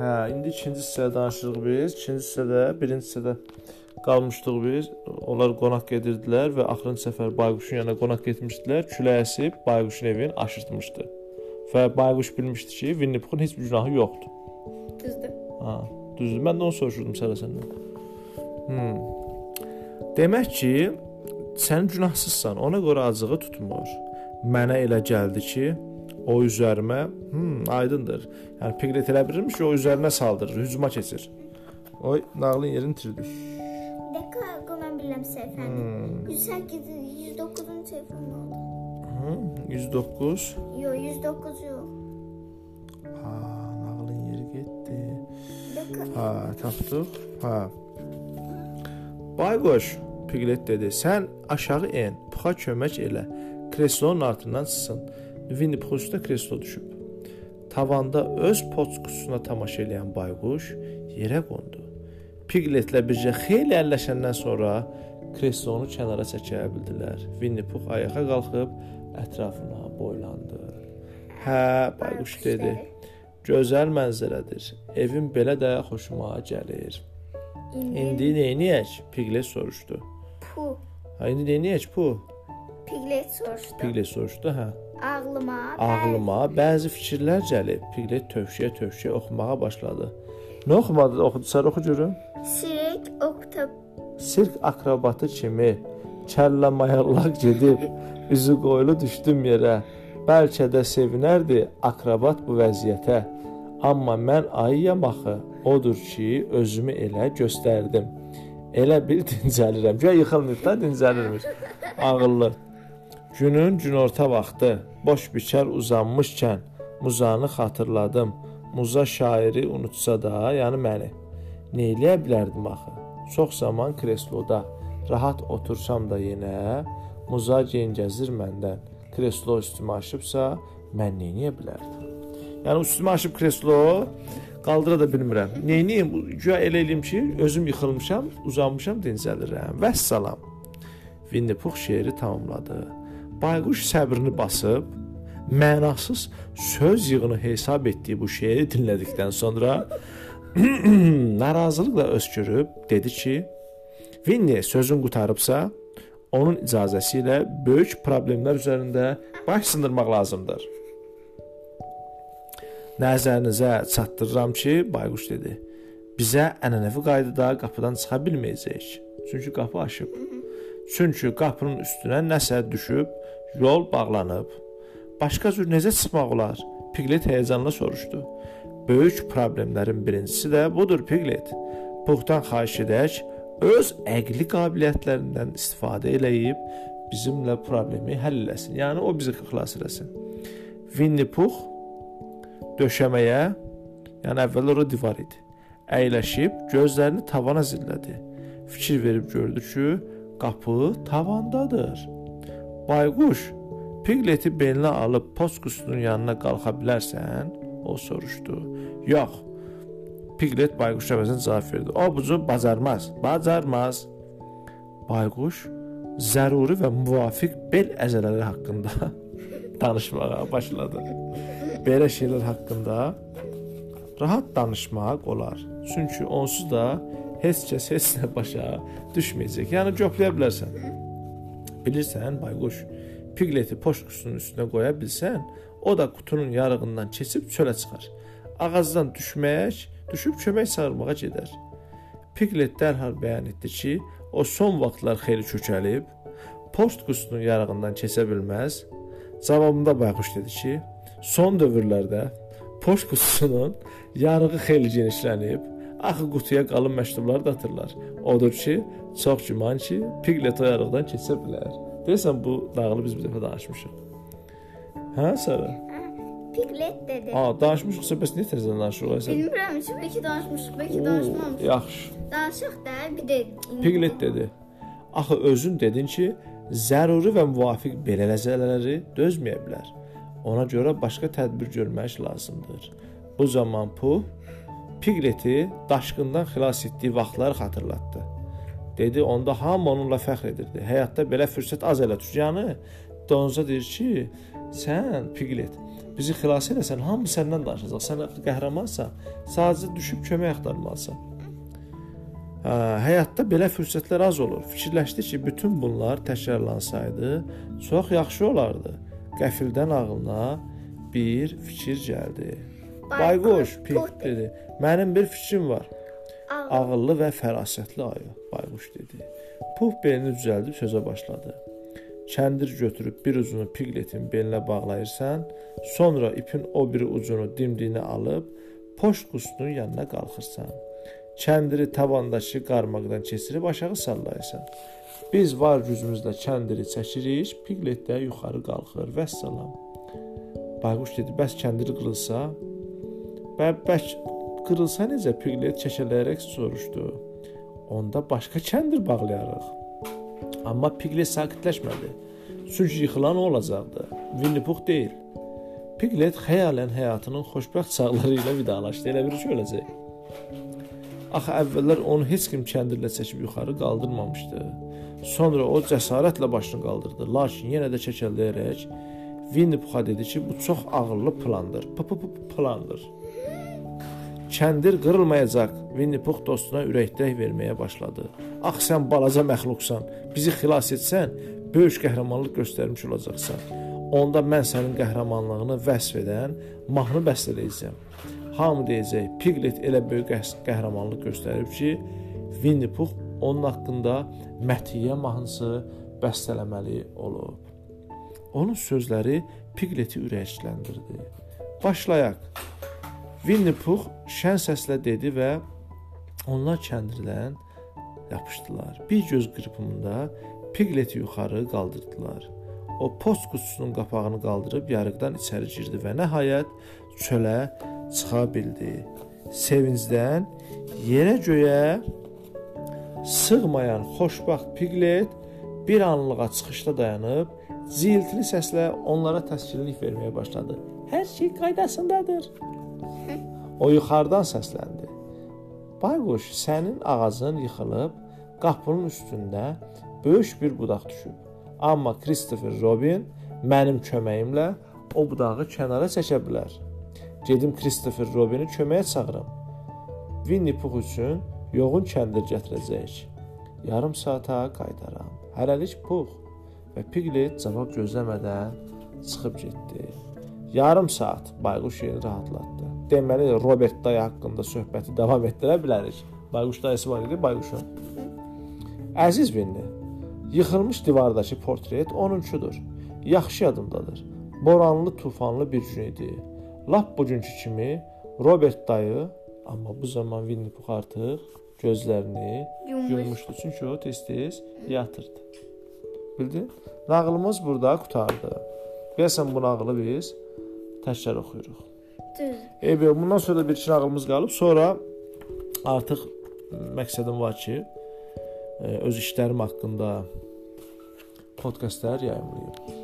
Hə, indi ikinci hissədə danışırıq biz. İkinci hissədə, birinci hissədə qalmışdıq biz. Onlar qonaq gedirdilər və axırıncı səfər Bayquşun yanına qonaq getmişdilər. Külək əsib Bayquşun evini aşırtmışdı. Və Bayquş bilmişdi ki, Winnie Puhun heç bir günahı yoxdur. Düzdür. Ha, düzdür. Mən də onu soruşurdum sənə səndən. Hmm. Demək ki, sən günahsızsan. Ona görə acığı tutmur. Mənə elə gəldi ki, o üzərimə, hmm, aydındır. Yəni Piglet elə bilirmiş ki, o üzərinə saldırır, hücuma keçir. Oy, nağlın yerini itirdik. Dəqiqə mən bilirəm səhifəni. Hmm. 108 109-cu səhifə nə oldu? Hı, 109. Yox, 109 yox. Ha, nağlın yeri getdi. Dəqiqə Ha, tapdıq. Ha. Bayquş, Piglet dedi. Sən aşağı en, Puxa kömək elə. Kreslonun altından çıxsın. Winnie üstə kreslo düşüb. Tavanda öz poçkusuna tamaşa edən bayquş yerə qondu. Pigletlə bircə xeyli əlləşəndən sonra kreslonu kənara çəkə bildilər. Winnie Pux ayağa qalxıb ətrafına boylandı. Hə, bayquş dedi. Gözəl mənzərədir. Evim belə də xoşuma gəlir. İndi, edək? Piglet soruşdu. Pu. Ha, indi nə edək bu? Piglet soruşdu. Piglet soruşdu, hə. Ağlıma. Ağlıma bəzi fikirlər gəlib. Piglet tövşüyə-tövşüyə oxumağa başladı. Nə oxumadı? Oxudu, sən oxu görüm. Sirk oktop. Sirk akrobatı kimi kəllə mayallaq gedib üzü qoyulu düşdüm yerə. Bəlkə də sevinərdi akrobat bu vəziyyətə. Amma mən ayıyam axı. Odur ki, özümü elə göstərdim. Elə bil dincəlirəm. Gəl yıxılmayıb da dincəlirmiş. Ağıllı. Günün günorta vaxtı boş bikar uzanmışkən muzanı xatırladım. Muza şairi unutsa da, yəni məni. Nə eləyə bilərdim axı? Çox zaman kresloda rahat otursam da yenə muza gəncəzir məndən. Kreslo üstümə aşıbsa, mən edə bilərdim? Yəni üstümə aşıb kreslo qaldıra da bilmirəm. Nə edeyim? Güya elə eləyim ki, özüm yıxılmışam, uzanmışam, dincəlirəm. Vəssalam. Winnie Pux şeiri tamamladı. Bayquş səbrini basıb mənasız söz yığını hesab etdiyi bu şeiri dinlədikdən sonra narazılıqla öskürüb dedi ki, Winnie sözün qutarıbsa, onun icazəsi ilə böyük problemlər üzərində baş sındırmaq lazımdır. Nəzərinizə çatdırıram ki, Bayquş dedi. Bizə ənənəvi qaydada qapıdan çıxa bilməyəcəyik. Çünki qapı aşıb. Çünki qapının üstünə nəsə düşüb, yol bağlanıb. Başqa cür necə çıxmaq olar? Piglet həyəcanla soruşdu. Böyük problemlərin birincisi də budur Piglet. Puxdan xahiş edək, öz əqli qabiliyyətlərindən istifadə eləyib bizimlə problemi həll eləsin. Yəni o bizi xilas eləsin. Winnie Pux döşəməyə, yəni əvvəl ora divar idi. Əyləşib gözlərini tavana zillədi. Fikir verib gördü ki, qapı tavandadır. Bayquş Pigleti belinə alıb poskusunun yanına qalxa bilərsən? O soruşdu. Yox. Piglet bayquş əvəzinə cavab verdi. O bucu bacarmaz. Bacarmaz. Bayquş zəruri və müvafiq bel əzələləri haqqında danışmağa başladı. Belə şeylər haqqında rahat danışmaq olar. Çünki onsuz da heç kəs heç nə başa düşməyəcək. Yəni göpləyə bilərsən. Bilirsən, bayquş, Pigleti poşkusunun üstünə qoya bilsən, o da qutunun yarığından keçib çölə çıxar. Ağacdan düşmək, düşüb kömək çağırmağa gedər. Piglet dərhal bəyan etdi ki, o son vaxtlar xeyli kökəlib, post qutusunun yarığından keçə bilməz. Cavabında bayquş dedi ki, son dövrlərdə post qutusunun yarığı xeyli genişlənib, axı qutuya qalın məktublar da atırlar. Odur ki, çox güman ki, Piglet o yarıqdan keçə bilər. Deyəsən bu nağılı biz bir dəfə danışmışıq. Hə, Sara? Piglet dedi. A, danışmışıqsa bəs niyə təzədən danışırıq sən? Bilmirəm, heç bəlkə danışmışıq, bəlkə danışmamışıq. Yaxşı. Danışaq da, bir də Piglet dedi. Axı özün dedin ki, zəruri və müvafiq belə ləzzələri dözməyə bilər. Ona görə başqa tədbir görmək lazımdır. Bu zaman Pu Pigleti daşqından xilas etdiyi vaxtları xatırlatdı. Dedi, onda hamı onunla fəxr edirdi. Həyatda belə fürsət az elə düşür. Yəni donuza deyir ki, sən Piglet bizi xilas eləsən, hamı səndən danışacaq. Sən qəhrəmansan, sadəcə düşüb kömək axtarmalısan. Hə, həyatda belə fürsətlər az olur. Fikirləşdi ki, bütün bunlar təkrarlansaydı, çox yaxşı olardı. Qəfildən ağlına bir fikir gəldi. Bayquş, Pig dedi. Mənim bir fikrim var. Ağıllı və fərasətli ayı, Bayquş dedi. Pux belini düzəldib sözə başladı. Kəndir götürüb bir ucunu Pigletin belinə bağlayırsan, sonra ipin o biri ucunu dimdiyinə alıb poçt qutusunun yanına qalxırsan. Kəndiri tavandakı qarmaqdan keçirib aşağı sallayırsan. Biz var gücümüzlə kəndiri çəkirik, Piglet də yuxarı qalxır. Vəssalam. Bayquş dedi: "Bəs kəndiri qırılsa?" "Bə bək qırılsa necə?" Piglet çəkələyərək soruşdu. "Onda başqa kəndir bağlayarıq." Amma Piglet sakitləşmədi. Çünki yıxılan o olacaqdı. Winnie Pux deyil. Piglet xəyalən həyatının xoşbəxt çağları ilə vidalaşdı. Elə bir şey olacaq. Axı əvvəllər onu heç kim kəndirlə çəkib yuxarı qaldırmamışdı. Sonra o cəsarətlə başını qaldırdı, lakin yenə də çəkəldəyərək Winnie Puxa dedi ki, bu çox ağıllı plandır. P -p -p plandır. Kəndir qırılmayacaq. Winnie Pux dostuna ürəkdək verməyə başladı. Ax sən balaca məxluqsan. Bizi xilas etsən, böyük qəhrəmanlıq göstərmiş olacaqsan. Onda mən sənin qəhrəmanlığını vəsf edən mahnı bəstələyəcəm. Hamı deyəcək, Piglet elə böyük qəhrəmanlıq göstərib ki, Winnie Pux onun haqqında məthiyə mahnısı bəstələməli olub. Onun sözləri Pigleti ürəkləndirdi. Başlayaq. Winnie Pux şən səslə dedi və onlar kəndirdən yapışdılar. Bir göz qırpımında Pigleti yuxarı qaldırdılar. O post qutusunun qapağını qaldırıb yarıqdan içəri girdi və nəhayət çölə çıxa bildi. Sevincdən yerə göyə sığmayan xoşbaxt Piglet bir anlığa çıxışda dayanıb ziltili səslə onlara təskinlik verməyə başladı. Hər şey qaydasındadır. O yuxarıdan səsləndi. Bayquş, sənin ağacın yıxılıb, qapının üstündə böyük bir budaq düşüb. Amma Christopher Robin mənim köməyimlə o budağı kənara çəkə bilər. Gedim Christopher Robini köməyə çağırım. Winnie Pux üçün yoğun kəndir gətirəcək. Yarım saata qaytaram. Hələlik Pux və Piglet cavab gözləmədən çıxıb getdi. Yarım saat Bayquş yeni rahatlatdı. Deməli Robert dayı haqqında söhbəti davam etdirə bilərik. Bayquş dayısı var idi, Bayquşun. Əziz Winnie, yıxılmış divardakı portret onunkudur. Yaxşı yadımdadır. Boranlı, tufanlı bir gün idi. Lap bugünkü kimi Robert dayı, amma bu zaman Winnie Pux artıq gözlərini Yummuş. yummuşdu çünki o tez-tez yatırdı. Bildin? Nağılımız burada qutardı. Görəsən bu nağılı biz təkrar oxuyuruq. Düz. Eybi, bundan sonra da bir iki nağılımız qalıb. Sonra artıq məqsədim var ki, e, öz işlərim haqqında podkastlar yayımlayım.